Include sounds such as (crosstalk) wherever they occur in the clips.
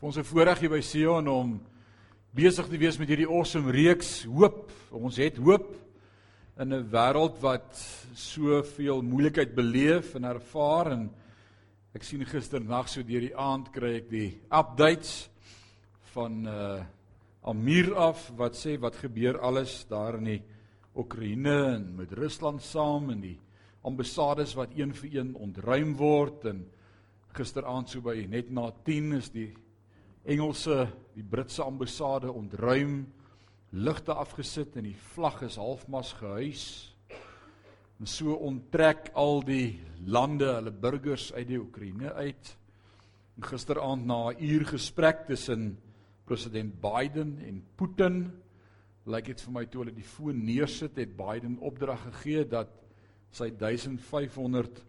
vir ons 'n voorreg hier by Sion om besig te wees met hierdie awesome reeks hoop. Ons het hoop in 'n wêreld wat soveel moeilikheid beleef en ervaar en ek sien gisternag so deur die aand kry ek die updates van uh Amir af wat sê wat gebeur alles daar in die Oekraïne en met Rusland saam en die ambassades wat een vir een ontruim word en gisteraand so by net na 10 is die Engelse, die Britse ambassade ontruim, ligte afgesit en die vlag is halfmas gehuis. En so onttrek al die lande hulle burgers uit die Oekraïne uit. En gisteraand na 'n uur gesprek tussen president Biden en Putin, lyk dit vir my toe hulle die foon neersit het Biden opdrag gegee dat sy 1500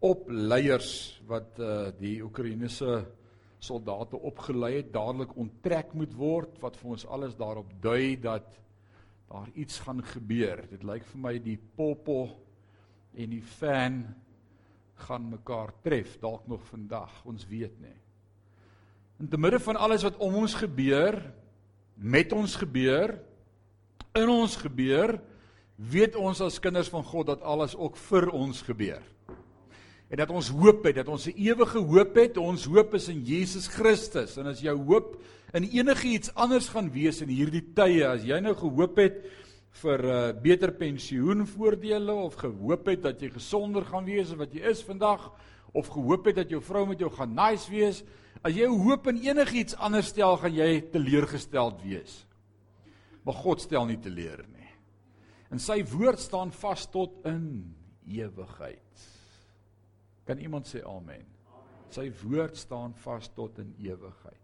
opleiers wat uh, die Oekraïense soldate opgelei het dadelik onttrek moet word wat vir ons alles daarop dui dat daar iets gaan gebeur. Dit lyk vir my die popo en die fan gaan mekaar tref dalk nog vandag. Ons weet nie. In te midde van alles wat om ons gebeur, met ons gebeur, in ons gebeur, weet ons as kinders van God dat alles ook vir ons gebeur en dat ons hoop het, dat ons 'n ewige hoop het. Ons hoop is in Jesus Christus. En as jou hoop in enigiets anders gaan wees in hierdie tye, as jy nou gehoop het vir 'n uh, beter pensioenvoordele of gehoop het dat jy gesonder gaan wees as wat jy is vandag of gehoop het dat jou vrou met jou gaan nice wees, as jy hoop in enigiets anders stel, gaan jy teleurgesteld wees. Maar God stel nie teleur nie. En sy woord staan vas tot in ewigheid. Kan iemand sê amen? Sy woord staan vas tot in ewigheid.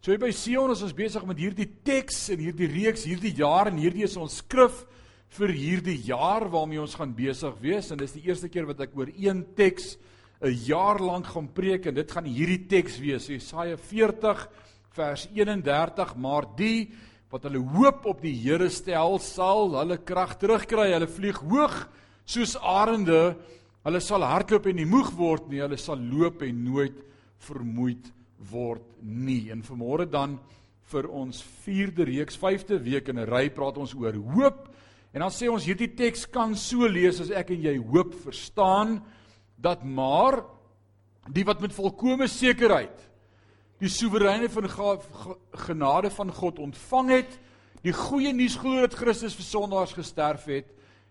So by Sion is ons besig met hierdie teks en hierdie reeks hierdie jaar en hierdie is ons skrif vir hierdie jaar waarmee ons gaan besig wees en dis die eerste keer wat ek oor een teks 'n jaar lank gaan preek en dit gaan hierdie teks wees Jesaja 40 vers 31 maar die wat hulle hoop op die Here stel sal hulle krag terugkry hulle vlieg hoog soos arende Hulle sal hardloop en nie moeg word nie, hulle sal loop en nooit vermoeid word nie. En vanmôre dan vir ons 4de reeks, 5de week in 'n ry praat ons oor hoop. En dan sê ons hierdie teks kan so lees as ek en jy hoop verstaan dat maar die wat met volkomme sekerheid die soewereine van genade van God ontvang het, die goeie nuus glo dat Christus vir sondaars gesterf het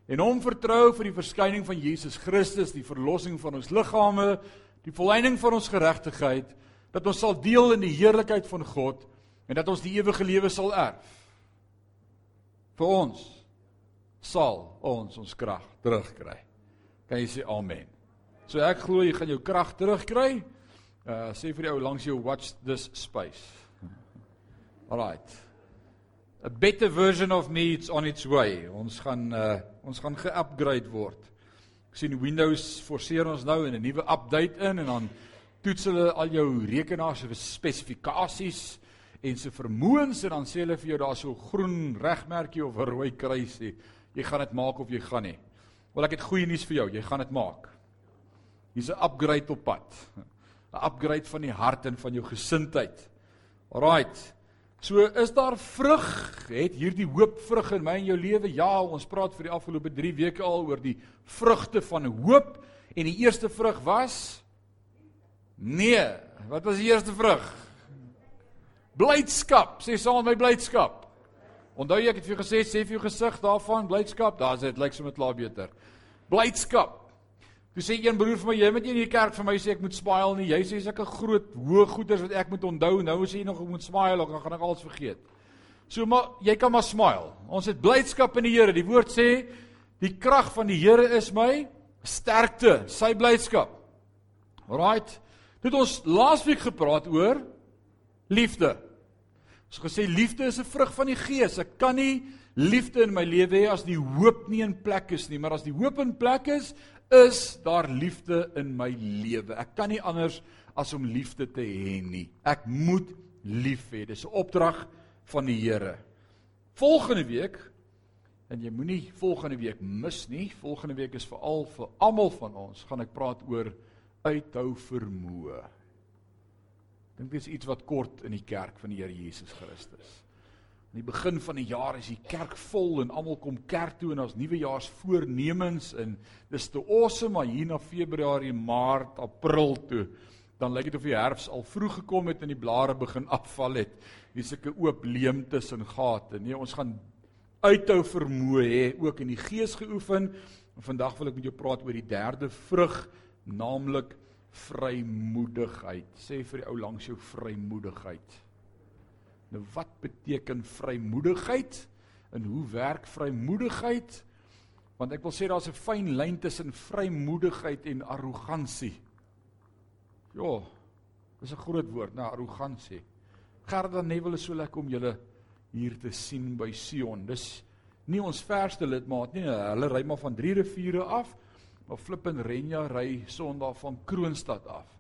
en hom vertrou vir die verskyning van Jesus Christus, die verlossing van ons liggame, die volëinding van ons geregtigheid, dat ons sal deel in die heerlikheid van God en dat ons die ewige lewe sal erf. Vir ons sal ons ons krag terugkry. Kan jy sê amen? So ek glo jy gaan jou krag terugkry. Uh sê vir die ou langs jou watch this space. Alrite. A better version of me it's on its way. Ons gaan uh Ons gaan ge-upgrade word. Ek sien Windows forceer ons nou in 'n nuwe update in en dan toets hulle al jou rekenaar se spesifikasies en se vermoëns en dan sê hulle vir jou daar's so 'n groen regmerkie of 'n rooi kruisie. Jy gaan dit maak of jy gaan nie. Wel ek het goeie nuus vir jou, jy gaan dit maak. Hier's 'n upgrade op pad. 'n Upgrade van die hart en van jou gesindheid. Alraight. So is daar vrug? Het hierdie hoop vrug in my en jou lewe? Ja, ons praat vir die afgelope 3 weke al oor die vrugte van hoop en die eerste vrug was Nee, wat was die eerste vrug? Blydskap. Sê saam met my blydskap. Onthou jy ek het vir jou gesê sê vir jou gesig daarvan blydskap? Daar's dit lyk sommer klaar beter. Blydskap. Toe sê een broer vir my, jy moet nie in die kerk vir my sê ek moet smile nie. Jy sê sulke groot hoë goeders wat ek moet onthou. Nou sê jy nog ek moet smile, dan gaan ek alles vergeet. So maar jy kan maar smile. Ons het blydskap in die Here. Die woord sê die krag van die Here is my sterkte, sy blydskap. Alraight. Dit ons laasweek gepraat oor liefde. Ons gesê liefde is 'n vrug van die Gees. Ek kan nie liefde in my lewe hê as die hoop nie in plek is nie, maar as die hoop in plek is, is daar liefde in my lewe. Ek kan nie anders as om liefde te hê nie. Ek moet lief hê. Dis 'n opdrag van die Here. Volgende week en jy moenie volgende week mis nie. Volgende week is veral vir almal van ons gaan ek praat oor uithou vermoë. Dink dis iets wat kort in die kerk van die Here Jesus Christus. In die begin van die jaar is die kerk vol en almal kom kerk toe en ons nuwejaarsvoornemens en dis te awesome maar hier na Februarie, Maart, April toe dan lyk dit of die herfs al vroeg gekom het en die blare begin afval het. Hier's 'n oop leemtes en gate. Nee, ons gaan uithou vermoë hê, ook in die gees geoefen. En vandag wil ek met jou praat oor die derde vrug, naamlik vrymoedigheid. Sê vir die ou langs jou vrymoedigheid. Nou wat beteken vrymoedigheid? En hoe werk vrymoedigheid? Want ek wil sê daar's 'n fyn lyn tussen vrymoedigheid en arrogansie. Ja, dis 'n groot woord, nou arrogansie. Gerda Neville is so lekker om julle hier te sien by Sion. Dis nie ons verste lidmaat nie. Hulle ry maar van drie riviere af, maar Flip en Renja ry Sondag van Kroonstad af.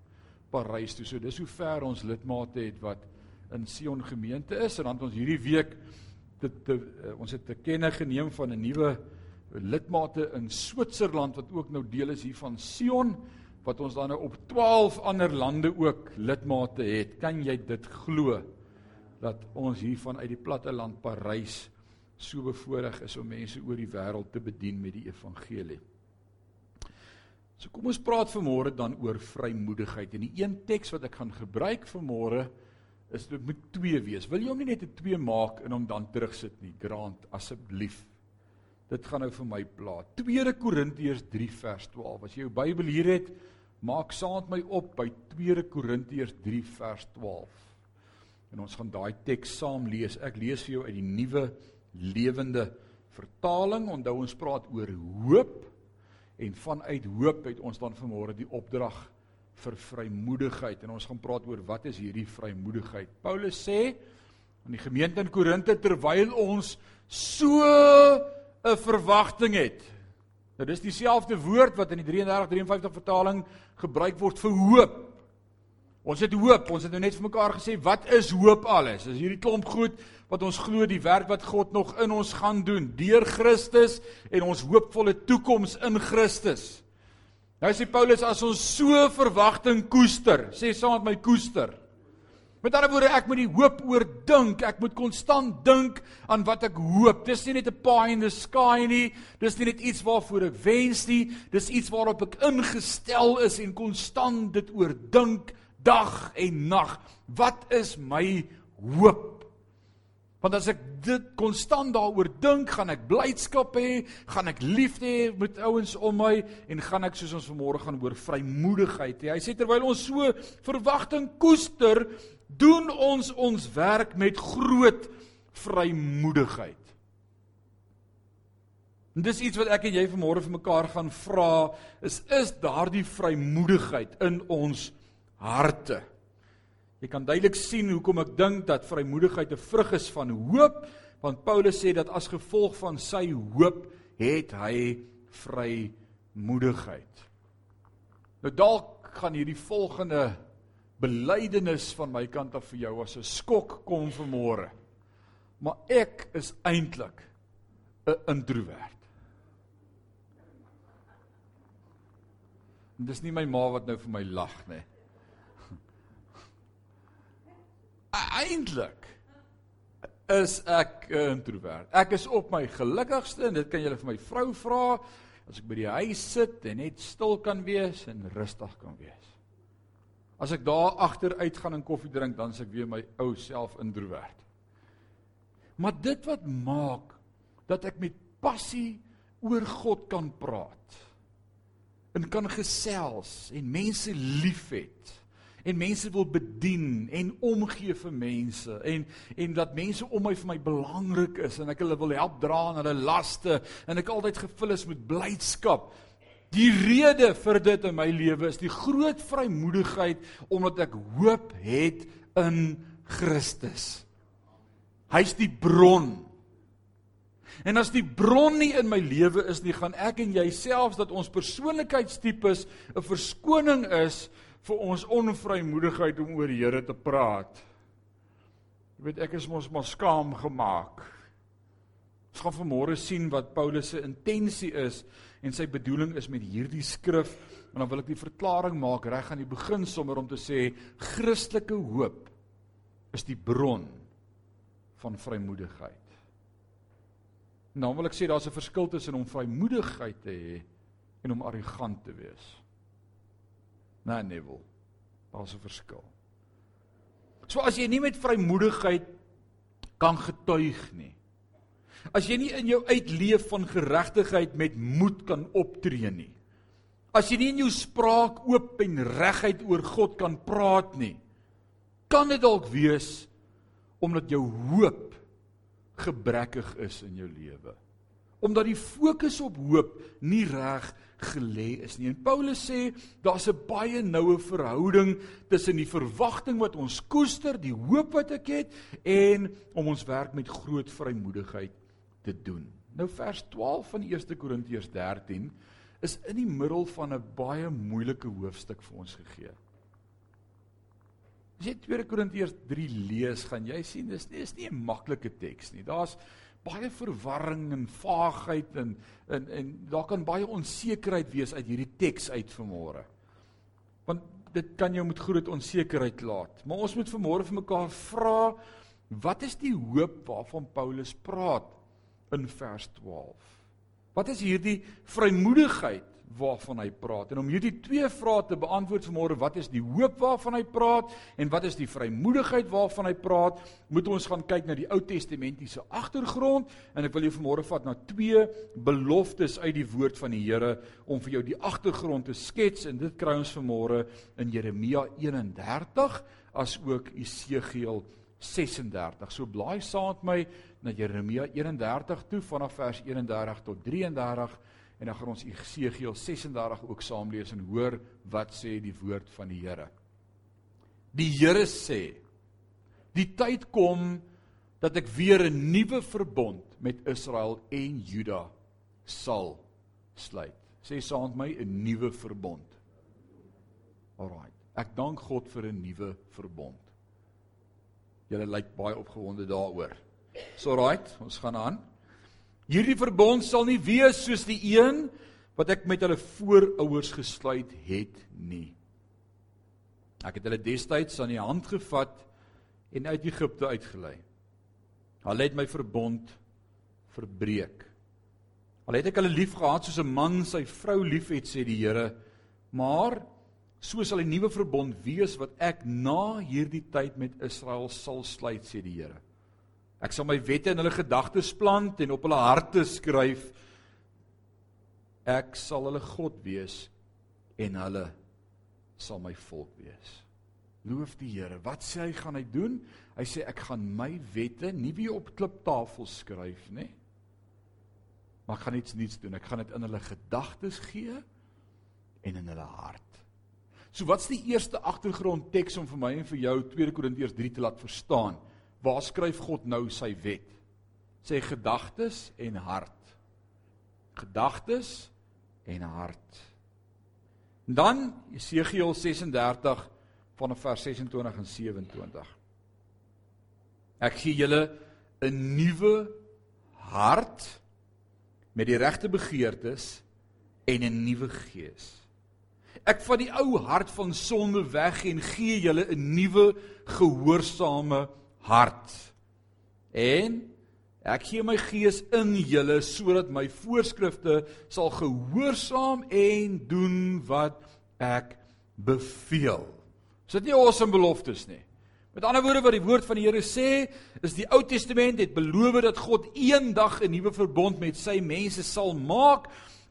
Parys toe. So dis hoe ver ons lidmate het wat in Sion gemeente is en dan het ons hierdie week dit te, uh, ons het te kenne geneem van 'n nuwe lidmate in Switserland wat ook nou deel is hier van Sion wat ons dan nou op 12 ander lande ook lidmate het. Kan jy dit glo dat ons hier vanuit die platte land Parys so bevoorreg is om mense oor die wêreld te bedien met die evangelie. So kom ons praat vanmôre dan oor vrymoedigheid. En die een teks wat ek gaan gebruik vanmôre is dit moet 2 wees. Wil jy hom nie net 'n 2 maak en hom dan terugsit nie? Grant asseblief. Dit gaan nou vir my pla. 2 Korintiërs 3 vers 12. As jy jou Bybel hier het, maak met my op by 2 Korintiërs 3 vers 12. En ons gaan daai teks saam lees. Ek lees vir jou uit die nuwe lewende vertaling. Onthou ons praat oor hoop en vanuit hoop het ons dan vanmôre die opdrag vir vrymoedigheid en ons gaan praat oor wat is hierdie vrymoedigheid. Paulus sê aan die gemeente in Korinte terwyl ons so 'n verwagting het. Nou dis dieselfde woord wat in die 33 53 vertaling gebruik word vir hoop. Ons het hoop. Ons het nou net vir mekaar gesê wat is hoop alles? Is hierdie klomp goed wat ons glo die werk wat God nog in ons gaan doen deur Christus en ons hoopvolle toekoms in Christus. Nou sê Paulus as ons so verwagting koester, sê saam met my koester. Met ander woorde, ek moet die hoop oordink. Ek moet konstant dink aan wat ek hoop. Dis nie net 'n pie in the sky nie. Dis nie net iets waarvoor ek wens nie. Dis iets waarop ek ingestel is en konstant dit oordink dag en nag. Wat is my hoop? Want as ek dit konstant daaroor dink, gaan ek blydskap hê, gaan ek liefde hê met ouens om my en gaan ek soos ons vanmôre gaan oor vrymoedigheid hê. Hy sê terwyl ons so verwagting koester, doen ons ons werk met groot vrymoedigheid. En dis iets wat ek en jy vanmôre vir mekaar gaan vra, is is daardie vrymoedigheid in ons harte? Jy kan duidelik sien hoekom ek dink dat vrymoedigheid 'n vrug is van hoop, want Paulus sê dat as gevolg van sy hoop het hy vrymoedigheid. Nou dalk gaan hierdie volgende belydenis van my kant af vir jou as 'n skok kom vanmôre. Maar ek is eintlik 'n introwert. Dis nie my ma wat nou vir my lag nie. Eintlik is ek 'n introwert. Ek is op my gelukkigste en dit kan julle vir my vrou vra as ek by die huis sit en net stil kan wees en rustig kan wees. As ek daar agter uit gaan en koffie drink, dan is ek weer my ou self introwert. Maar dit wat maak dat ek met passie oor God kan praat en kan gesels en mense liefhet en mense wil bedien en omgee vir mense en en dat mense om my vir my belangrik is en ek hulle wil help dra aan hulle laste en ek altyd gevul is met blydskap. Die rede vir dit in my lewe is die groot vrymoedigheid omdat ek hoop het in Christus. Hy's die bron. En as die bron nie in my lewe is nie, gaan ek en jy selfs dat ons persoonlikheidstipes 'n verskoning is vir ons onvrymoedigheid om oor die Here te praat. Jy weet ek is mos maar skaam gemaak. Ons gaan vanmôre sien wat Paulus se intensie is en sy bedoeling is met hierdie skrif en dan wil ek die verklaring maak reg aan die begin sommer om te sê Christelike hoop is die bron van vrymoedigheid. En dan wil ek sê daar's 'n verskil tussen om vrymoedigheid te hê en om arrogant te wees. Nee, wel. Daar's 'n verskil. So as jy nie met vrymoedigheid kan getuig nie, As jy nie in jou uitleef van geregtigheid met moed kan optree nie. As jy nie in jou spraak oop en reguit oor God kan praat nie. Kan dit dalk wees omdat jou hoop gebrekkig is in jou lewe. Omdat die fokus op hoop nie reg gelê is nie. En Paulus sê daar's 'n baie noue verhouding tussen die verwagting wat ons koester, die hoop wat ek het en om ons werk met groot vrymoedigheid te doen. Nou vers 12 van 1 Korintiërs 13 is in die middel van 'n baie moeilike hoofstuk vir ons gegee. As jy 2 Korintiërs 3 lees, gaan jy sien dis nie is nie 'n maklike teks nie. Daar's baie verwarring en vaagheid en en en daar kan baie onsekerheid wees uit hierdie teks uit vanmôre. Want dit kan jou met groot onsekerheid laat. Maar ons moet vanmôre vir mekaar vra, wat is die hoop waarvan Paulus praat? in vers 12. Wat is hierdie vrymoedigheid waarvan hy praat? En om hierdie twee vrae te beantwoord vanmôre, wat is die hoop waarvan hy praat en wat is die vrymoedigheid waarvan hy praat? Moet ons gaan kyk na die Ou Testamentiese agtergrond en ek wil jou vanmôre vat na twee beloftes uit die woord van die Here om vir jou die agtergrond te skets en dit kry ons vanmôre in Jeremia 31 as ook Esegiel 36. So blaai saam met my na Jeremia 31 toe vanaf vers 31 tot 33 en dan gaan ons Esegiel 36 ook saam lees en hoor wat sê die woord van die Here. Die Here sê: Die tyd kom dat ek weer 'n nuwe verbond met Israel en Juda sal sluit. Sê saam met my 'n nuwe verbond. Alraai. Ek dank God vir 'n nuwe verbond. Julle lyk baie opgewonde daaroor. So right, ons gaan aan. Hierdie verbond sal nie wees soos die een wat ek met hulle voorouers gesluit het nie. Ek het hulle destyds aan die hand gevat en uit Egipte uitgelei. Hulle het my verbond verbreek. Al het ek hulle lief gehad soos 'n man sy vrou liefhet, sê die Here, maar so sal 'n nuwe verbond wees wat ek na hierdie tyd met Israel sal sluit, sê die Here. Ek sal my wette in hulle gedagtes plant en op hulle harte skryf. Ek sal hulle God wees en hulle sal my volk wees. Loof die Here. Wat sê hy gaan hy doen? Hy sê ek gaan my wette nie weer op kliptafels skryf nie. Maar ek gaan iets nuuts doen. Ek gaan dit in hulle gedagtes gee en in hulle hart. So wat's die eerste agtergrond teks om vir my en vir jou 2 Korintiërs 3 te laat verstaan? Waar skryf God nou sy wet? Sê gedagtes en hart. Gedagtes en hart. En dan Jesegiel 36 vanaf vers 26 en 27. Ek gee julle 'n nuwe hart met die regte begeertes en 'n nuwe gees. Ek vat die ou hart van sonde weg en gee julle 'n nuwe gehoorsame hart. En ek gee my gees in julle sodat my voorskrifte sal gehoorsaam en doen wat ek beveel. Is dit nie awesome beloftes nie? Met ander woorde wat die woord van die Here sê, is die Ou Testament het beloof dat God eendag 'n nuwe verbond met sy mense sal maak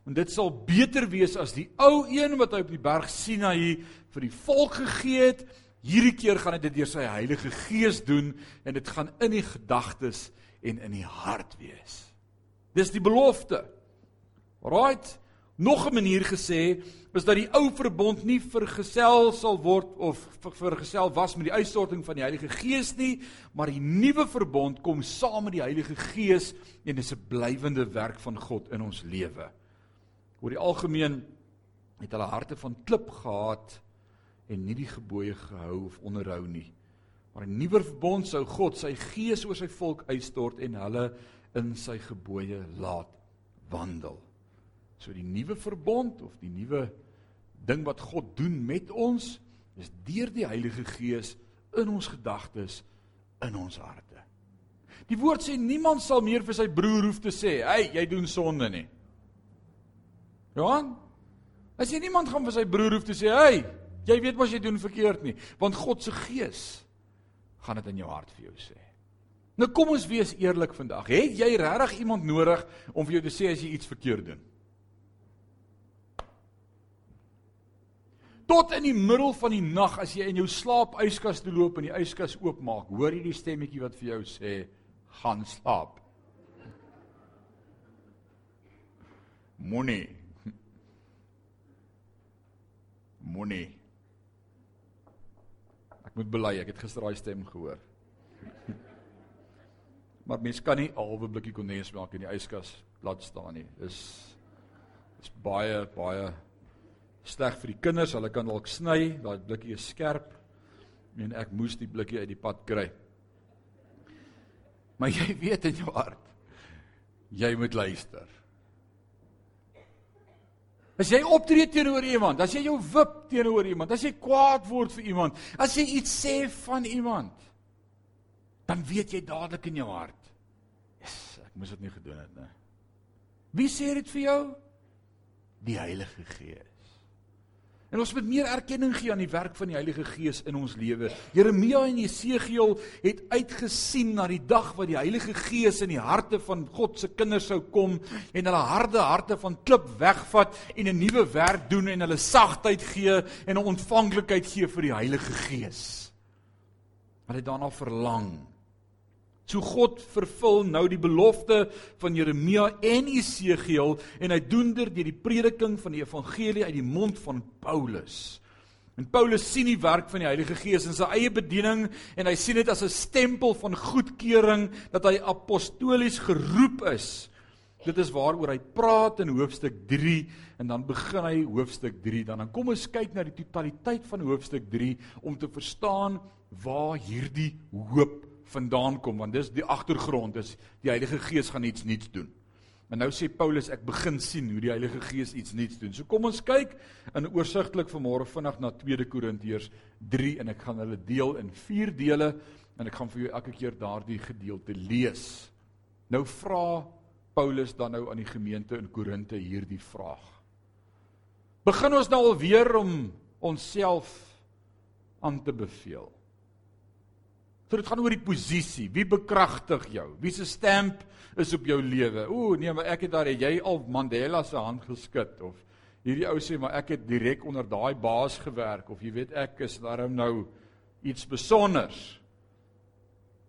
en dit sal beter wees as die ou een wat hy op die berg Sinaï vir die volk gegee het Hierdie keer gaan hy dit deur sy Heilige Gees doen en dit gaan in die gedagtes en in die hart wees. Dis die belofte. Right? Nog 'n manier gesê is dat die ou verbond nie vergesel sal word of vergesel was met die uitstorting van die Heilige Gees nie, maar die nuwe verbond kom saam met die Heilige Gees en dis 'n blywende werk van God in ons lewe. Oor die algemeen het hulle harte van klip gehad en nie die gebooie gehou of onderhou nie. Maar 'n nuwe verbond sou God sy gees oor sy volk uitstort en hulle in sy gebooie laat wandel. So die nuwe verbond of die nuwe ding wat God doen met ons is deur die Heilige Gees in ons gedagtes, in ons harte. Die woord sê niemand sal meer vir sy broer hoef te sê, "Hey, jy doen sonde nie." Johan, as jy niemand gaan vir sy broer hoef te sê, "Hey, jy weet wat jy doen verkeerd nie," want God se Gees gaan dit in jou hart vir jou sê. Nou kom ons wees eerlik vandag. Het jy regtig iemand nodig om vir jou te sê as jy iets verkeerd doen? Tot in die middel van die nag as jy in jou slaap yskas toe loop en die yskas oopmaak, hoor jy die stemmetjie wat vir jou sê gaan slaap. Moenie. (laughs) Moenie. Moet bely, ek het gister daai stem gehoor. (laughs) Maar mens kan nie 'n halwe blikkie kondensmelk in die yskas laat staan nie. Dis is baie baie sleg vir die kinders. Hulle kan dalk sny, daai blikkie is skerp en ek moes die blikkie uit die pad kry. Maar jy (laughs) weet in jou hart jy moet luister. As jy optree teenoor iemand, as jy jou wip teenoor iemand, as jy kwaad word vir iemand, as jy iets sê van iemand, dan weet jy dadelik in jou hart, yes, ek moes dit nie gedoen het nie. Wie sê dit vir jou? Die Heilige Gees. En ons moet meer erkenning gee aan die werk van die Heilige Gees in ons lewe. Jeremia en Jesegiel het uitgesien na die dag wat die Heilige Gees in die harte van God se kinders sou kom en hulle harde harte van klip wegvat en 'n nuwe werk doen en hulle sagtheid gee en 'n ontvanklikheid gee vir die Heilige Gees. Hulle het daarna verlang. So God vervul nou die belofte van Jeremia en Esegiel en hy doen dit deur die prediking van die evangelie uit die mond van Paulus. En Paulus sien die werk van die Heilige Gees in sy eie bediening en hy sien dit as 'n stempel van goedkeuring dat hy apostolies geroep is. Dit is waaroor hy praat in hoofstuk 3 en dan begin hy hoofstuk 3 dan dan kom ons kyk na die totaliteit van hoofstuk 3 om te verstaan waar hierdie hoop vandaan kom want dis die agtergrond is die Heilige Gees gaan iets nuuts doen. En nou sê Paulus ek begin sien hoe die Heilige Gees iets nuuts doen. So kom ons kyk in oorsigtelik vanmôre vinnig na 2 Korintiërs 3 en ek gaan hulle deel in 4 dele en ek gaan vir jou elke keer daardie gedeelte lees. Nou vra Paulus dan nou aan die gemeente in Korinte hierdie vraag. Begin ons nou alweer om onsself aan te beveel. So dit gaan oor die posisie. Wie bekragtig jou? Wie se stamp is op jou lewe? Ooh, nee, maar ek het daar jy al Mandela se hand geskit of hierdie ou sê maar ek het direk onder daai baas gewerk of jy weet ek is daarom nou iets besonders.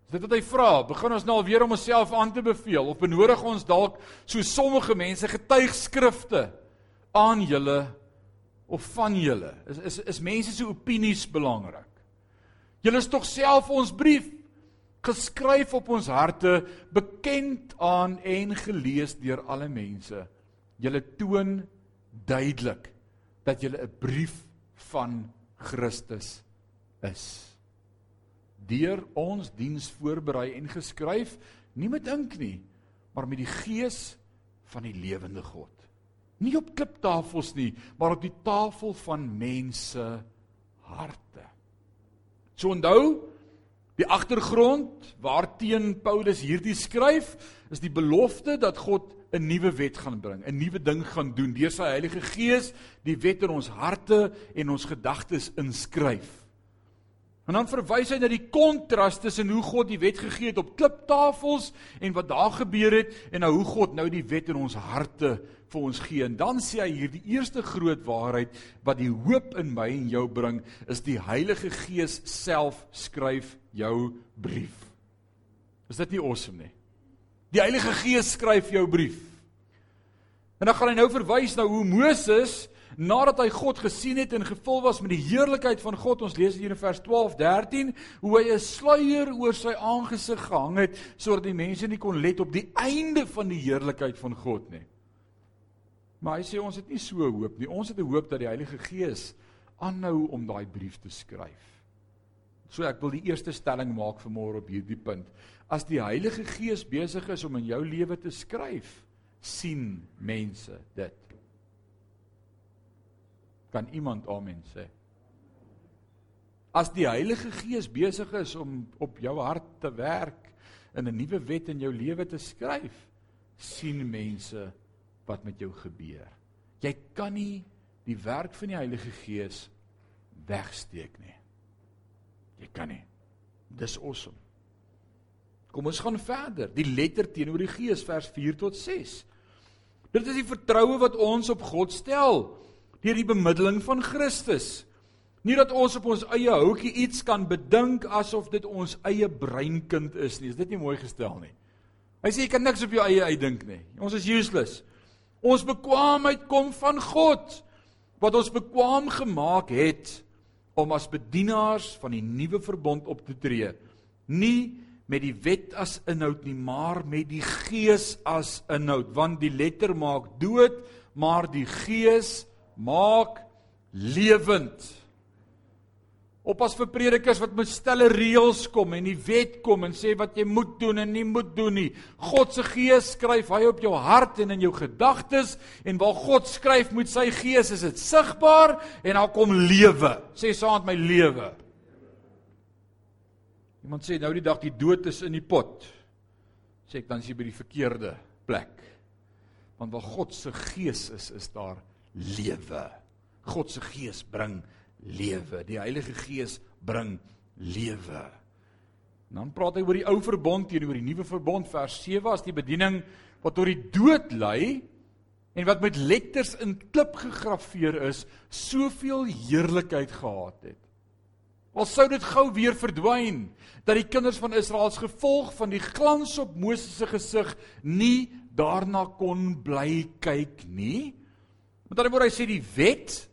Dit wat hy vra, begin ons nou alweer om onsself aan te beveel of benodig ons dalk so sommige mense getuigskrifte aan julle of van julle? Is is is mense se opinies belangrik? Julle is tog self ons brief geskryf op ons harte, bekend aan en gelees deur alle mense. Julle toon duidelik dat julle 'n brief van Christus is. Deur ons diens voorberei en geskryf, nie met ink nie, maar met die gees van die lewende God. Nie op kliptafels nie, maar op die tafel van mense harte. So onthou, die agtergrond waarteen Paulus hierdie skryf, is die belofte dat God 'n nuwe wet gaan bring, 'n nuwe ding gaan doen deur sy Heilige Gees, die wet in ons harte en ons gedagtes inskryf. En dan verwys hy na die kontras tussen hoe God die wet gegee het op kliptafels en wat daar gebeur het en nou hoe God nou die wet in ons harte vir ons gee. En dan sê hy hierdie eerste groot waarheid wat die hoop in my en jou bring, is die Heilige Gees self skryf jou brief. Is dit nie awesome nie? Die Heilige Gees skryf jou brief. En dan gaan hy nou verwys na hoe Moses nadat hy God gesien het en gevul was met die heerlikheid van God, ons lees hier in vers 12, 13, hoe hy 'n sluier oor sy aangesig gehang het sodat die mense nie kon let op die einde van die heerlikheid van God nie. Maar hy sê ons het nie so hoop nie. Ons het 'n hoop dat die Heilige Gees aanhou om daai brief te skryf. So ek wil die eerste stelling maak vanmôre op hierdie punt. As die Heilige Gees besig is om in jou lewe te skryf, sien mense dit. Kan iemand amen sê? As die Heilige Gees besig is om op jou hart te werk en 'n nuwe wet in jou lewe te skryf, sien mense wat met jou gebeur. Jy kan nie die werk van die Heilige Gees wegsteek nie. Jy kan nie. Dis awesome. Kom ons gaan verder. Die letter teenoor die Gees vers 4 tot 6. Dit is die vertroue wat ons op God stel deur die bemiddeling van Christus. Nie dat ons op ons eie houtjie iets kan bedink asof dit ons eie breinkind is nie. Is dit nie mooi gestel nie? Hy sê jy kan niks op jou eie uitdink nie. Ons is useless. Ons bekwaamheid kom van God wat ons bekwaam gemaak het om as bedienaars van die nuwe verbond op te tree. Nie met die wet as inhoud nie, maar met die gees as inhoud, want die letter maak dood, maar die gees maak lewend. Oppas vir predikers wat met stelle reëls kom en die wet kom en sê wat jy moet doen en nie moet doen nie. God se gees skryf hy op jou hart en in jou gedagtes en waar God skryf met sy gees is dit sigbaar en daar kom lewe. Sê met my lewe. Iemand sê nou die dag die dood is in die pot. Sê ek dan is jy by die verkeerde plek. Want waar God se gees is, is daar lewe. God se gees bring lewe. Die Heilige Gees bring lewe. Dan praat hy oor die ou verbond teenoor die nuwe verbond vers 7 as die bediening wat tot die dood lei en wat met letters in klip gegraveer is, soveel heerlikheid gehad het. Al sou dit gou weer verdwyn dat die kinders van Israel as gevolg van die glans op Moses se gesig nie daarna kon bly kyk nie. Met ander woorde hy sê die wet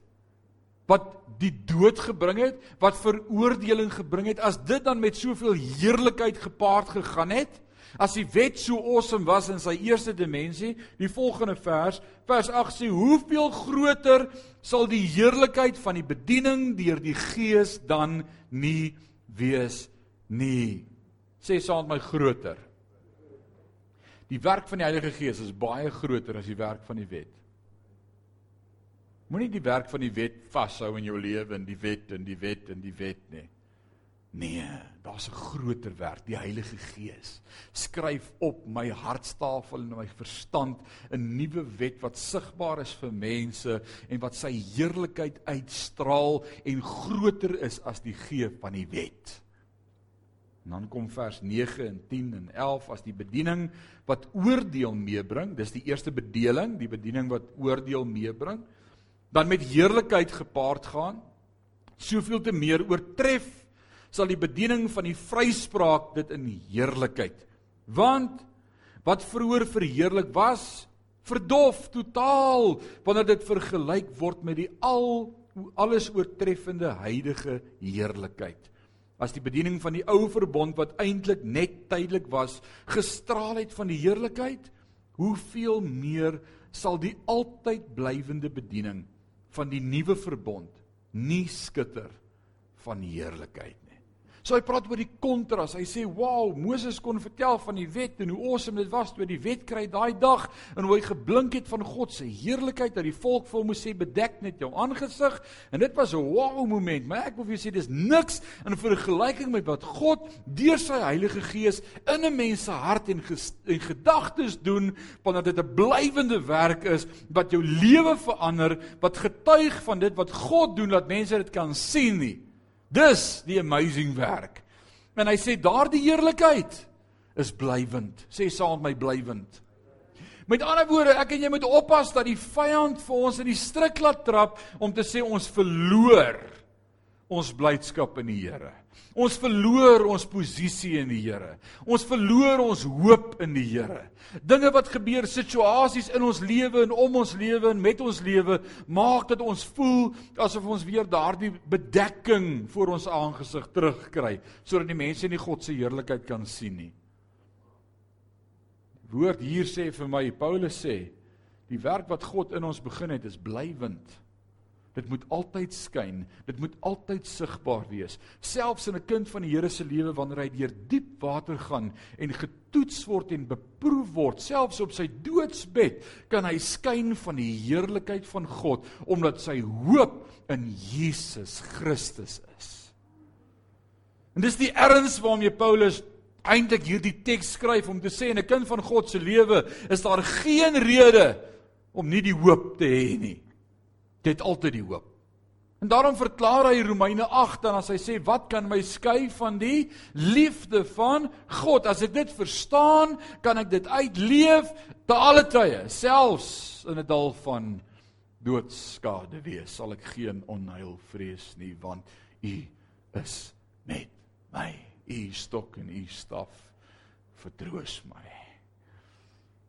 wat die dood gebring het, wat veroordeling gebring het, as dit dan met soveel heerlikheid gepaard gegaan het, as die wet so awesome was in sy eerste dimensie, die volgende vers, vers 8 sê, hoeveel groter sal die heerlikheid van die bediening deur die Gees dan nie wees nie. Sê saam met my groter. Die werk van die Heilige Gees is baie groter as die werk van die wet. Moenie die werk van die wet vashou in jou lewe en die wet en die wet en die wet nie. Nee, daar's 'n groter werk, die Heilige Gees. Skryf op my hartstafel en my verstand 'n nuwe wet wat sigbaar is vir mense en wat sy heerlikheid uitstraal en groter is as die gee van die wet. En dan kom vers 9 en 10 en 11 as die bediening wat oordeel meebring. Dis die eerste bedeling, die bediening wat oordeel meebring dan met heerlikheid gepaard gaan. Soveel te meer oortref sal die bediening van die vryspraak dit in heerlikheid. Want wat vroeër verheerlik was, verdof totaal wanneer dit vergelyk word met die al alles oortreffende heilige heerlikheid. As die bediening van die ou verbond wat eintlik net tydelik was, gestraal het van die heerlikheid, hoeveel meer sal die altyd blywende bediening van die nuwe verbond nie skitter van heerlikheid So hy praat oor die kontras. Hy sê, "Wow, Moses kon vertel van die wet en hoe awesome dit was toe die wet kry daai dag en hoe hy geblink het van God se heerlikheid dat die volk vir hom moes sê bedek net jou aangesig." En dit was 'n wow moment, maar ek wil vir julle sê dis niks in vergelyking met wat God deur sy Heilige Gees in 'n mens se hart en, en gedagtes doen, wanneer dit 'n blywende werk is wat jou lewe verander, wat getuig van dit wat God doen dat mense dit kan sien nie. Dis die amazing werk. En hy sê daardie heerlikheid is blywend. Sê saam met my blywend. Met ander woorde, ek en jy moet oppas dat die vyand vir ons in die struik laat trap om te sê ons verloor ons blydskap in die Here. Ons verloor ons posisie in die Here. Ons verloor ons hoop in die Here. Dinge wat gebeur, situasies in ons lewe en om ons lewe en met ons lewe, maak dat ons voel asof ons weer daardie bedekking voor ons aangesig terugkry, sodat die mense nie God se heerlikheid kan sien nie. Woord hier sê vir my, Paulus sê, die werk wat God in ons begin het, is blywend. Dit moet altyd skyn. Dit moet altyd sigbaar wees. Selfs in 'n kind van die Here se lewe wanneer hy deur diep water gaan en getoets word en beproef word, selfs op sy doodsbed, kan hy skyn van die heerlikheid van God omdat sy hoop in Jesus Christus is. En dis die erns waarmee Paulus eintlik hierdie teks skryf om te sê in 'n kind van God se lewe is daar geen rede om nie die hoop te hê nie. Jy het altyd die hoop. En daarom verklaar hy Romeine 8 dan as hy sê wat kan my skei van die liefde van God? As ek dit verstaan, kan ek dit uitleef te alle tye, selfs in 'n dal van doodskade wees, sal ek geen onheil vrees nie, want U is met my. U stok en U staf vertroos my.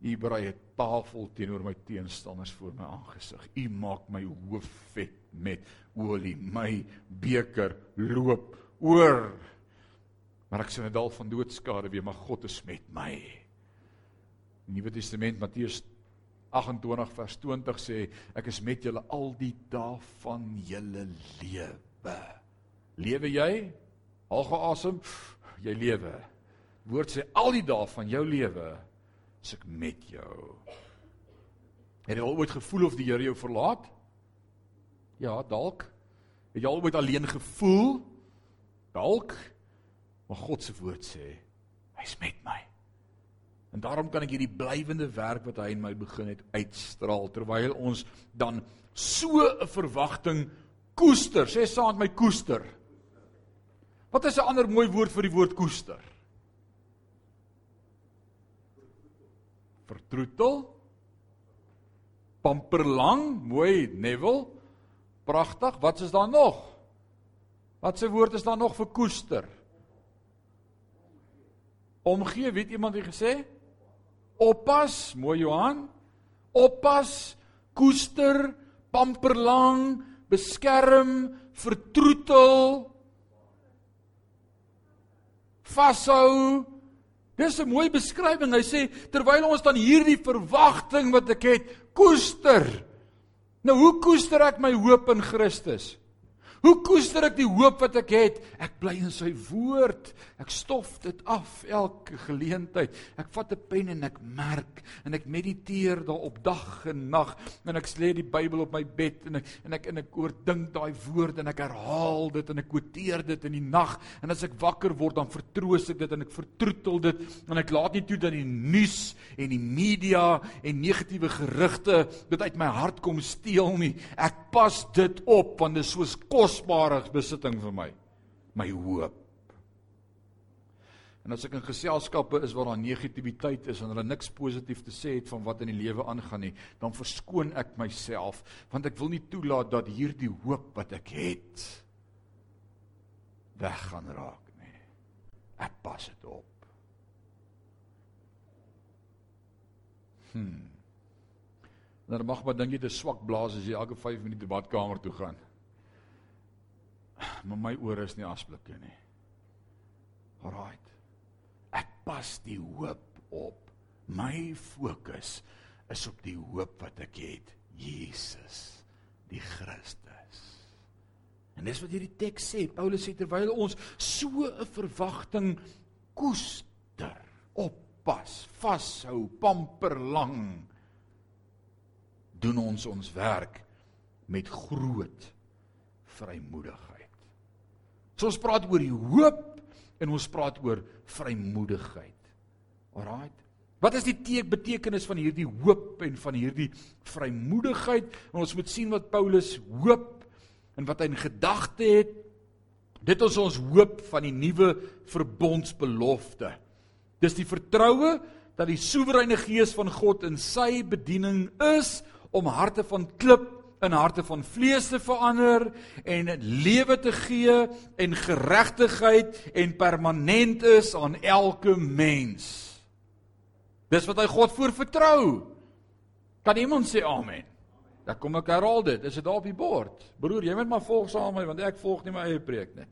U berei 'n tafel teenoor my teenstanders voor my aangesig. U maak my hoof vet met olie. My beker loop oor. Maar ek sien 'n dal van doodskade weer, maar God is met my. Die Nuwe Testament Matteus 28 vers 20 sê ek is met julle al die dae van julle lewe. Lewe jy? Haal geasem. Jy lewe. Woord sê al die dae van jou lewe is ek met jou. Het jy al ooit gevoel of die Here jou verlaat? Ja, dalk. Het jy al ooit alleen gevoel? Dalk. Maar God se woord sê, hy's met my. En daarom kan ek hierdie blywende werk wat hy in my begin het uitstraal terwyl ons dan so 'n verwagting koester. Sê saam met my koester. Wat is 'n ander mooi woord vir die woord koester? Vertroetel. Pamperlang, mooi Neville. Pragtig. Wat is daar nog? Wat se woord is daar nog vir koester? Omgee, weet iemand wie gesê? Oppas, mooi Johan. Oppas, koester, pamperlang, beskerm, vertroetel. Vashou, Dis 'n mooi beskrywing. Hy sê terwyl ons dan hierdie verwagting wat ek het, koester. Nou hoe koester ek my hoop in Christus? Hoe koester ek die hoop wat ek het? Ek bly in sy woord. Ek stof dit af elke geleentheid. Ek vat 'n pen en ek merk en ek mediteer daarop dag en nag en ek lê die Bybel op my bed en ek en ek en ek oordink daai woord en ek herhaal dit en ek kwoteer dit in die nag en as ek wakker word dan vertroos ek dit en ek vertroetel dit en ek laat nie toe dat die nuus en die media en negatiewe gerugte dit uit my hart kom steel nie. Ek pas dit op want dit is soos kos kosbare besitting vir my, my hoop. En as ek in geselskappe is waar daar negativiteit is en hulle niks positief te sê het van wat in die lewe aangaan nie, dan verskoon ek myself want ek wil nie toelaat dat hierdie hoop wat ek het weggaan raak nie. Ek pas dit op. Hm. Nou mag maar dink jy is swak blaas as jy elke 5 minute badkamer toe gaan maar my ore is nie asblikke nie. Alraight. Ek pas die hoop op. My fokus is op die hoop wat ek het, Jesus, die Christus. En dis wat hierdie teks sê. Paulus sê terwyl ons so 'n verwagting koester, oppas, vashou, pamper lang, doen ons ons werk met groot vrymoedigheid. So ons praat oor die hoop en ons praat oor vrymoedigheid. Alraait. Wat is die teek betekenis van hierdie hoop en van hierdie vrymoedigheid? En ons moet sien wat Paulus hoop en wat hy in gedagte het. Dit is ons hoop van die nuwe verbondsbelofte. Dis die vertroue dat die soewereine gees van God in sy bediening is om harte van klip in harte van vlees te verander en lewe te gee en geregtigheid en permanent is aan elke mens. Dis wat hy God voor vertrou. Kan iemand sê amen? Dan kom ek herhaal dit. Is dit daar op die bord? Broer, jy moet maar volg saam met my want ek volg nie my eie preek nie.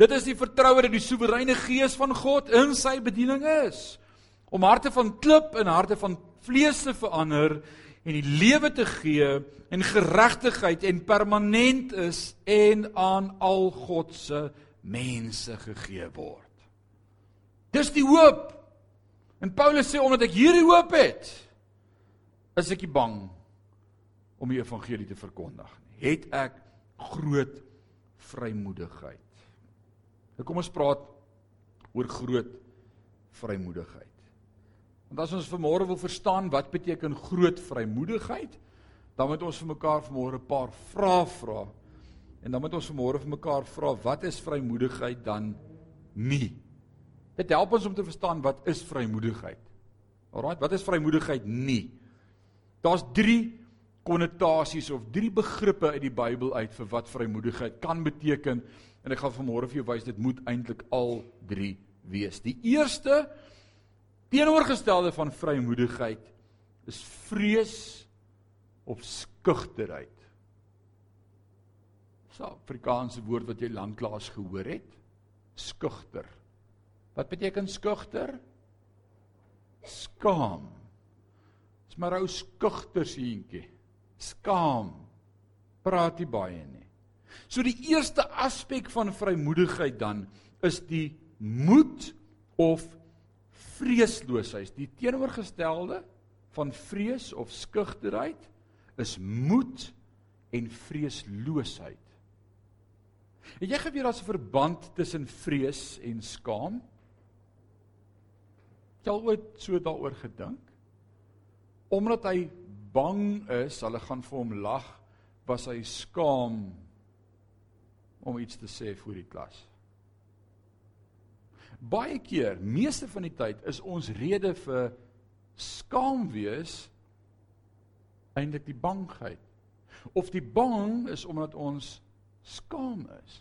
Dit is die vertroue dat die soewereine gees van God in sy bediening is om harte van klip en harte van vlees te verander en die lewe te gee en geregtigheid en permanent is en aan al God se mense gegee word. Dis die hoop. En Paulus sê omdat ek hierdie hoop het, is ek nie bang om die evangelie te verkondig nie. Het ek groot vrymoedigheid. Nou kom ons praat oor groot vrymoedigheid. Want as ons vanmôre wil verstaan wat beteken groot vrymoedigheid, dan moet ons vir mekaar vanmôre 'n paar vrae vra. En dan moet ons vanmôre vir mekaar vra wat is vrymoedigheid dan nie? Dit help ons om te verstaan wat is vrymoedigheid. Alraai, wat is vrymoedigheid nie? Daar's 3 konnotasies of 3 begrippe uit die Bybel uit vir wat vrymoedigheid kan beteken en ek gaan vanmôre vir jou wys dit moet eintlik al 3 wees. Die eerste teenoorgestelde van vrymoedigheid is vrees of skugterheid. Dis 'n Afrikaanse woord wat jy lanklaas gehoor het. Skugter. Wat beteken skugter? Skaam. Dis maar ou skugter seentjie. Skaam. Praat nie baie nie. So die eerste aspek van vrymoedigheid dan is die moed of vreesloosheid. Die teenoorgestelde van vrees of skugterheid is moed en vreesloosheid. Het jy geweet daar's 'n verband tussen vrees en skaam? Het jy al ooit so daaroor gedink? Omdat hy bang is, hulle gaan vir hom lag, was hy skaam om iets te sê voor die klas. Baie keer, meeste van die tyd is ons rede vir skaam wees eintlik die bangheid. Of die bang is omdat ons skaam is.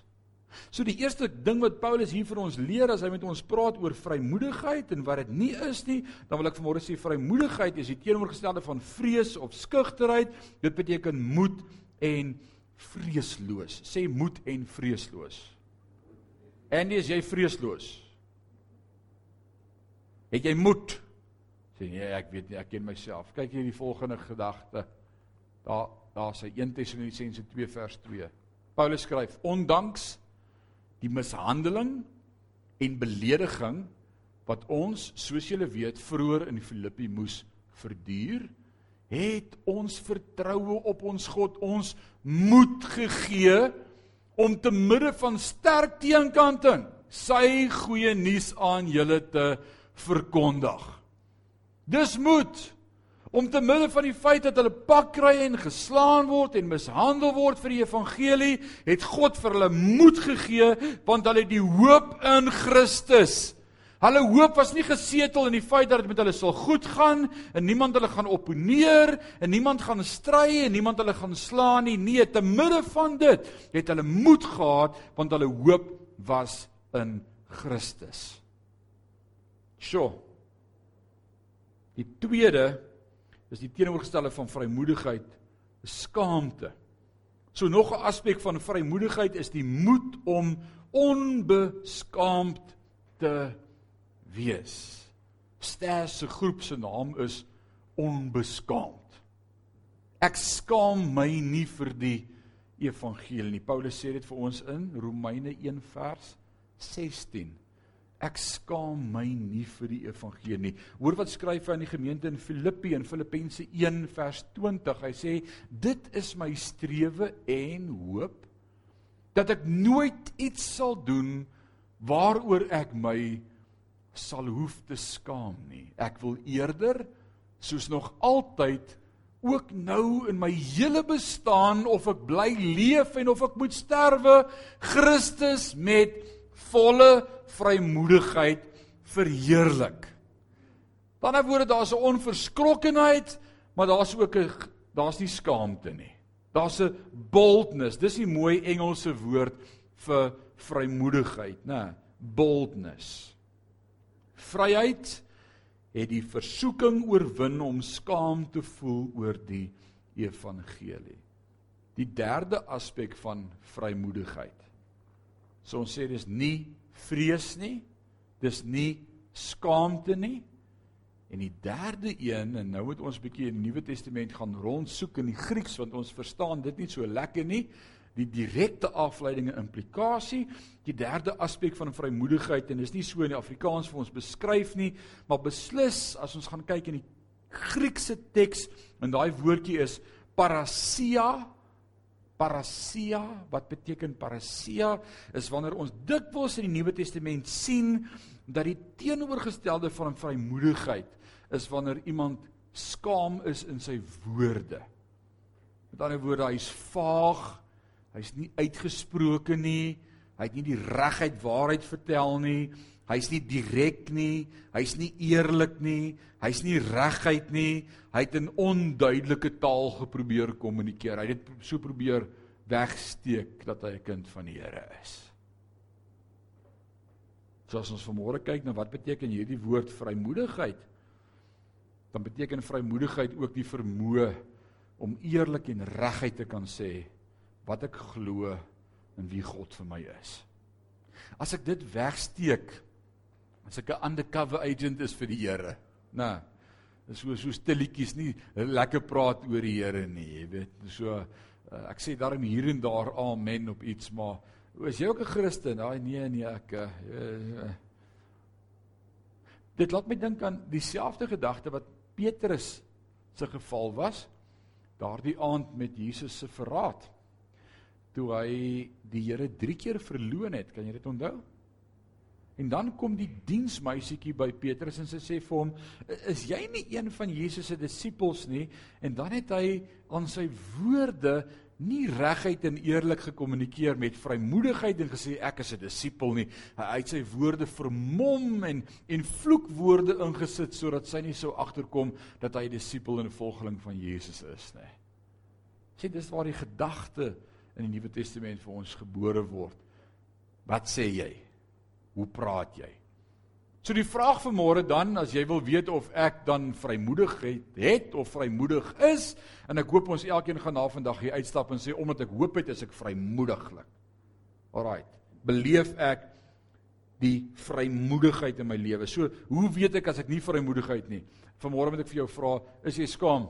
So die eerste ding wat Paulus hier vir ons leer as hy met ons praat oor vrymoedigheid en wat dit nie is nie, dan wil ek vanmôre sê vrymoedigheid is die teenoorgestelde van vrees of skugterheid. Dit beteken moed en vreesloos. Sê moed en vreesloos. En is jy vreesloos? Het jy moed? Sê nee, ek weet nie, ek ken myself. Kyk hier die volgende gedagte. Daar daar sê 1 Tessalonisense 2 vers 2. Paulus skryf: "Ondanks die mishandeling en belediging wat ons, soos julle weet, vroeër in Filippi moes verduur, het ons vertroue op ons God ons moed gegee om te midde van sterk teenkanting sy goeie nuus aan julle te verkondig. Dis moed om te midde van die feit dat hulle pak kry en geslaan word en mishandel word vir die evangelie, het God vir hulle moed gegee want hulle het die hoop in Christus. Hulle hoop was nie gesetel in die feit dat dit met hulle sal goed gaan en niemand hulle gaan opponeer en niemand gaan stry en niemand hulle gaan slaan nie. Nee, te midde van dit het hulle moed gehad want hulle hoop was in Christus. Sjoe. Die tweede is die teenoorgestelde van vrymoedigheid, skaamte. So nog 'n aspek van vrymoedigheid is die moed om onbeskaamd te wees. Ster se groep se naam is onbeskaamd. Ek skaam my nie vir die evangelie nie. Paulus sê dit vir ons in Romeine 1 vers 16. Ek skaam my nie vir die evangelie nie. Hoor wat skryf hy aan die gemeente in Filippi in Filippense 1 vers 20. Hy sê dit is my strewe en hoop dat ek nooit iets sal doen waaroor ek my sal hoef te skaam nie. Ek wil eerder soos nog altyd ook nou in my hele bestaan of ek bly leef en of ek moet sterwe Christus met volle vrymoedigheid verheerlik. Dan nou word daar's 'n onverskrokkenheid, maar daar's ook 'n daar's nie skaamte nie. Daar's 'n boldness. Dis 'n mooi Engelse woord vir vrymoedigheid, né? Boldness. Vryheid het die versoeking oorwin om skaam te voel oor die evangelie. Die derde aspek van vrymoedigheid So ons sê dis nie vrees nie. Dis nie skaamte nie. En die derde een en nou moet ons bietjie in die Nuwe Testament gaan rondsoek in die Grieks want ons verstaan dit nie so lekker nie. Die direkte afleiding en implikasie, die derde aspek van vrymoedigheid en dis nie so in die Afrikaans vir ons beskryf nie, maar beslis as ons gaan kyk in die Griekse teks en daai woordjie is parasia parasia wat beteken parasia is wanneer ons dikwels in die Nuwe Testament sien dat die teenoorgestelde van vrymoedigheid is wanneer iemand skaam is in sy woorde. Met ander woorde, hy's vaag, hy's nie uitgesproke nie, hy het nie die regheid waarheid vertel nie, hy's nie direk nie, hy's nie eerlik nie, hy's nie reguit nie, hy het in onduidelike taal geprobeer kommunikeer. Hy het dit so probeer wegsteek dat hy 'n kind van die Here is. So as ons vanmôre kyk na wat beteken hierdie woord vrymoedigheid, dan beteken vrymoedigheid ook die vermoë om eerlik en reguit te kan sê wat ek glo en wie God vir my is. As ek dit wegsteek, as ek 'n undercover agent is vir die Here, nê. Dis so so stilletjies nie lekker praat oor die Here nie, jy weet. So uh, ek sê daarom hier en daar amen op iets, maar is jy ook 'n Christen? Ag nee nee, ek uh, uh, Dit laat my dink aan dieselfde gedagte wat Petrus se geval was daardie aand met Jesus se verraad toe hy die Here 3 keer verloon het kan jy dit onthou en dan kom die diensmeisietjie by Petrus en sy sê vir hom is jy nie een van Jesus se disippels nie en dan het hy aan sy woorde nie reguit en eerlik gekommunikeer met vrymoedigheid en gesê ek is 'n disipel nie. Hy het sy woorde vermom en en vloekwoorde ingesit sodat sy nie sou agterkom dat hy 'n disipel en 'n volgeling van Jesus is nie. Sien dis waar die gedagte in die Nuwe Testament vir ons gebore word. Wat sê jy? Hoe praat jy? So die vraag vir môre dan as jy wil weet of ek dan vrymoedig het, het of vrymoedig is en ek hoop ons elkeen gaan na vandag hier uitstap en sê omdat ek hoop het is ek vrymoediglik. Alraai. Beleef ek die vrymoedigheid in my lewe. So hoe weet ek as ek nie vrymoedigheid nie? Vanmôre moet ek vir jou vra, is jy skaam?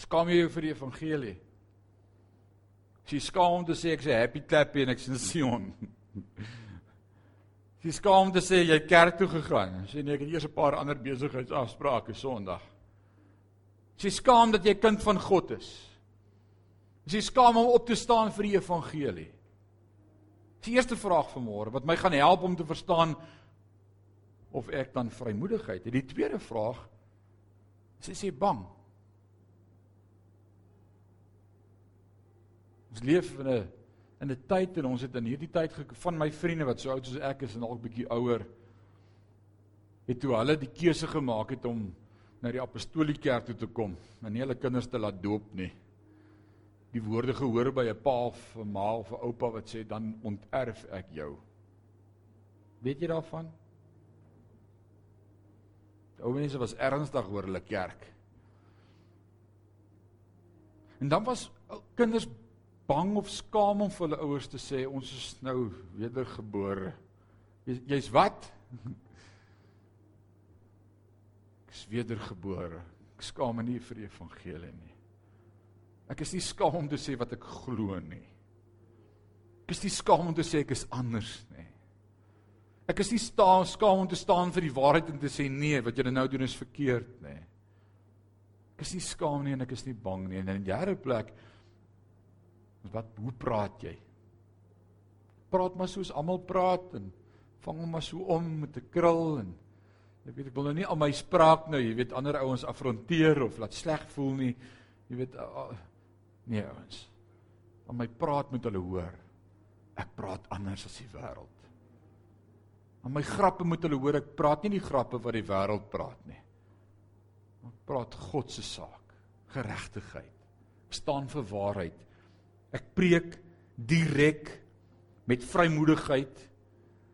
Skaam jy jou vir die evangelie? As jy skaam om te sê ek is 'n happy clappy en ek sien Sion. (laughs) Jy skaam om te sê jy kerk toe gegaan. Sê nee, ek het eers 'n paar ander besigheidsafsprake Sondag. Jy skaam dat jy kind van God is. Jy skaam om op te staan vir die evangelie. Die eerste vraag van môre wat my gaan help om te verstaan of ek dan vrymoedigheid het. Die tweede vraag is is jy bang? Ons leef in 'n in 'n tyd en ons het in hierdie tyd van my vriende wat so oud soos ek is en dalk bietjie ouer het toe hulle die keuse gemaak het om na die apostolieke kerk toe te kom en nie hulle kinders te laat doop nie. Die woorde gehoor by 'n pa of 'n ma of 'n oupa wat sê dan onterf ek jou. Weet jy daarvan? Ou mense was ernstig oor hulle kerk. En dan was kinders bang of skaam om vir hulle ouers te sê ons is nou wedergebore. Jy's jy wat? (laughs) Ek is wedergebore. Ek skaam my nie vir die evangelie nie. Ek is nie skaam om te sê wat ek glo nie. Ek is nie skaam om te sê ek is anders nie. Ek is nie staan skaam om te staan vir die waarheid en te sê nee, wat jy nou doen is verkeerd nie. Ek is nie skaam nie en ek is nie bang nie. En in 'n derde plek Wat hoe praat jy? Praat maar soos almal praat en vang hom maar so om met 'n krul en ek weet ek wil nou nie al my spraak nou, jy weet ander ouens afronteer of laat sleg voel nie. Jy weet uh, nee ouens. Om my praat met hulle hoor. Ek praat anders as die wêreld. Aan my grappe moet hulle hoor ek praat nie die grappe wat die wêreld praat nie. Ek praat God se saak, geregtigheid. Ek staan vir waarheid. Ek preek direk met vrymoedigheid.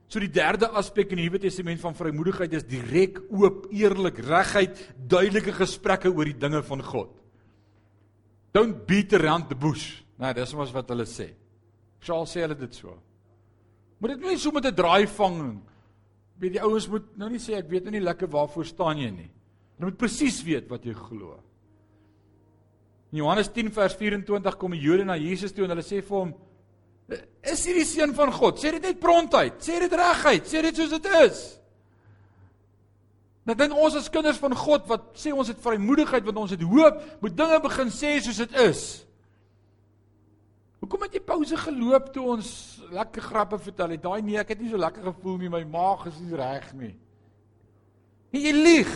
So die derde aspek in die Nuwe Testament van vrymoedigheid is direk, oop, eerlik, regheid, duidelike gesprekke oor die dinge van God. Don't beat around the bush. Nou, dis mos wat hulle sê. Charles sê hulle dit so. Moet dit nie so met 'n draai vang weet die ouens moet nou nie sê ek weet nou nie lekker waarvoor staan jy nie. Jy moet presies weet wat jy glo. In Johannes 10 vers 24 kom die Jode na Jesus toe en hulle sê vir hom: "Is jy die seun van God? Sê dit net prontuit. Sê dit reguit. Sê dit soos dit is." Nou dink ons as kinders van God wat sê ons het vrymoedigheid, want ons het hoop, moet dinge begin sê soos dit is. Hoekom het jy pouse geloop toe ons lekker grappe vertel het? Daai nee, ek het nie so lekker gevoel nie, my maag is nie reg nie. Nee, jy lieg.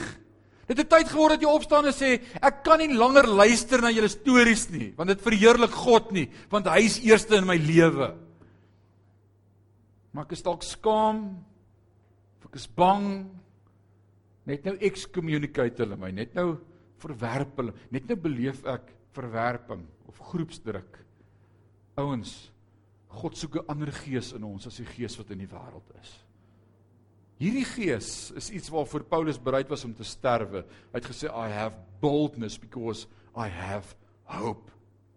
Dit het tyd geword dat jy opstaan en sê ek kan nie langer luister na julle stories nie, want dit verheerlik God nie, want hy is eerste in my lewe. Maar ek is dalk skaam. Ek is bang. Net nou excommunicate hulle my, net nou verwerp hulle, net nou beleef ek verwerping of groepsdruk. Ouens, God soek 'n ander gees in ons as die gees wat in die wêreld is. Hierdie gees is iets waarvoor Paulus bereid was om te sterwe. Hy het gesê I have boldness because I have hope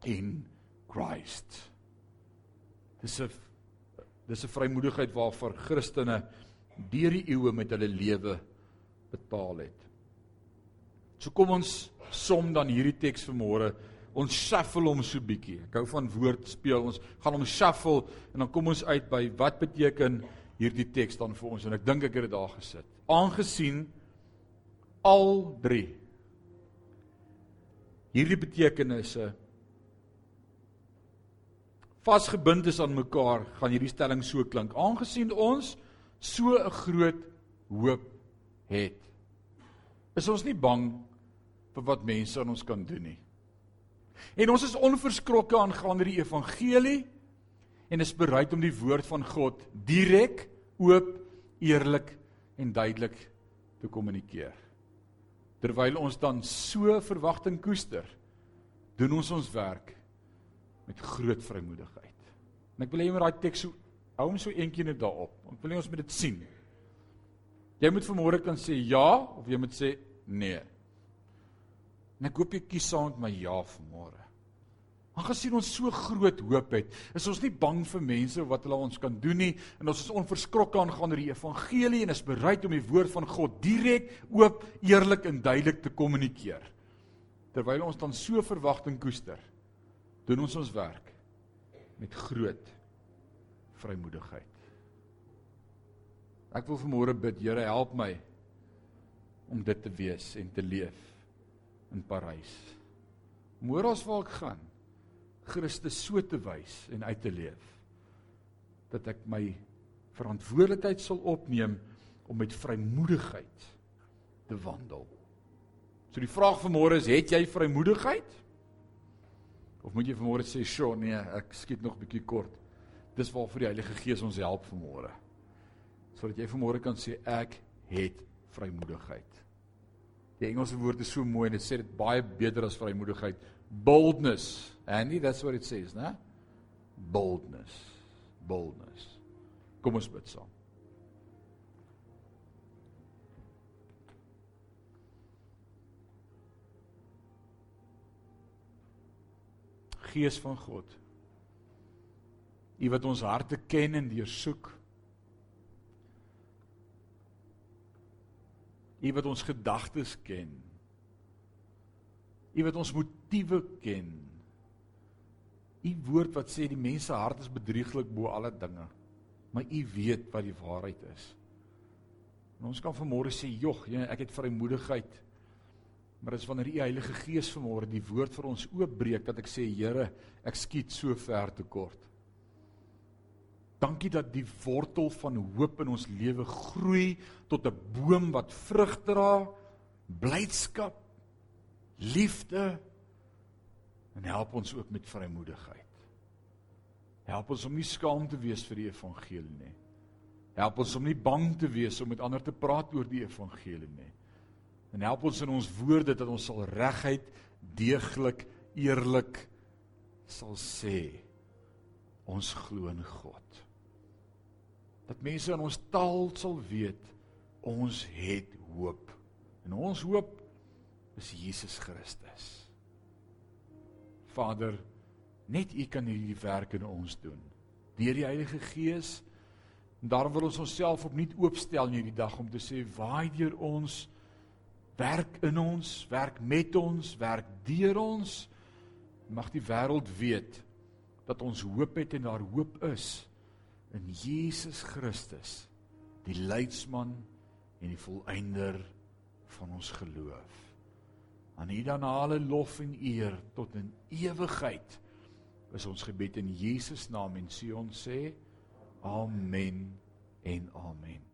in Christ. Dis 'n dis 'n vrymoedigheid waarvoor Christene deur die eeue met hulle lewe betaal het. So kom ons som dan hierdie teks vanmôre ons shuffle hom so bietjie. Ek hou van woord speel. Ons gaan hom shuffle en dan kom ons uit by wat beteken hierdie teks dan vir ons en ek dink ek het dit daar gesit. Aangesien al drie hierdie betekenisse vasgebind is aan mekaar, gaan hierdie stelling so klink. Aangesien ons so 'n groot hoop het, is ons nie bang vir wat mense aan ons kan doen nie. En ons is onverskrokke aangaande die evangelie en is bereid om die woord van God direk, oop, eerlik en duidelik te kommunikeer. Terwyl ons dan so verwagting koester, doen ons ons werk met groot vrymoedigheid. En ek wil hê jy moet daai teks so hou hom so eendag net daarop. Ek wil hê ons moet dit sien. Jy moet vanmôre kan sê ja of jy moet sê nee. En ek hoop jy kies saam met my ja vanmôre. Aangesien ons so groot hoop het, is ons nie bang vir mense wat hulle ons kan doen nie en ons is onverskrokke aangaande die evangelie en is bereid om die woord van God direk, oop, eerlik en duidelik te kommunikeer. Terwyl ons dan so verwagting koester, doen ons ons werk met groot vrymoedigheid. Ek wil vanmôre bid, Here, help my om dit te wees en te leef in Parys. Môre as waar ek gaan, Christus so te wys en uit te leef dat ek my verantwoordelikheid sal opneem om met vrymoedigheid te wandel. So die vraag vir môre is, het jy vrymoedigheid? Of moet jy vir môre sê, "Sjoe, nee, ek skiet nog 'n bietjie kort." Dis waar vir die Heilige Gees ons help vir môre. Sodat jy vir môre kan sê ek het vrymoedigheid. Die Engelse woord is so mooi en dit sê dit baie beter as vrymoedigheid. Boldness. Andy, that's what it says, né? Boldness. Boldness. Kom ons bid saam. Gees van God. U wat ons harte ken en deursoek. U wat ons gedagtes ken. U wat ons motiewe ken. U woord wat sê die mens se hart is bedrieglik bo alle dinge. Maar u weet wat die waarheid is. En ons kan vanmôre sê, "Jog, ek het vrymoedigheid." Maar dit is wanneer u Heilige Gees vanmôre die woord vir ons oopbreek dat ek sê, "Here, ek skiet so ver te kort." Dankie dat die wortel van hoop in ons lewe groei tot 'n boom wat vrug dra, blydskap, liefde en help ons ook met vrymoedigheid. Help ons om nie skaam te wees vir die evangelie nie. Help ons om nie bang te wees om met ander te praat oor die evangelie nie. En help ons in ons woorde dat ons sal regheid, deeglik, eerlik sal sê ons glo in God dat mense in ons taal sal weet ons het hoop. En ons hoop is Jesus Christus. Vader, net U kan hierdie werk in ons doen. Deur die Heilige Gees, En daarom wil ons onsself opnuut oopstel in hierdie dag om te sê waai deur ons werk in ons, werk met ons, werk deur ons. Mag die wêreld weet dat ons hoop het en daar hoop is in Jesus Christus, die leidsman en die volëinder van ons geloof. Aan U dan alle lof en eer tot in ewigheid. Is ons gebed in Jesus naam en sê ons sê amen en amen.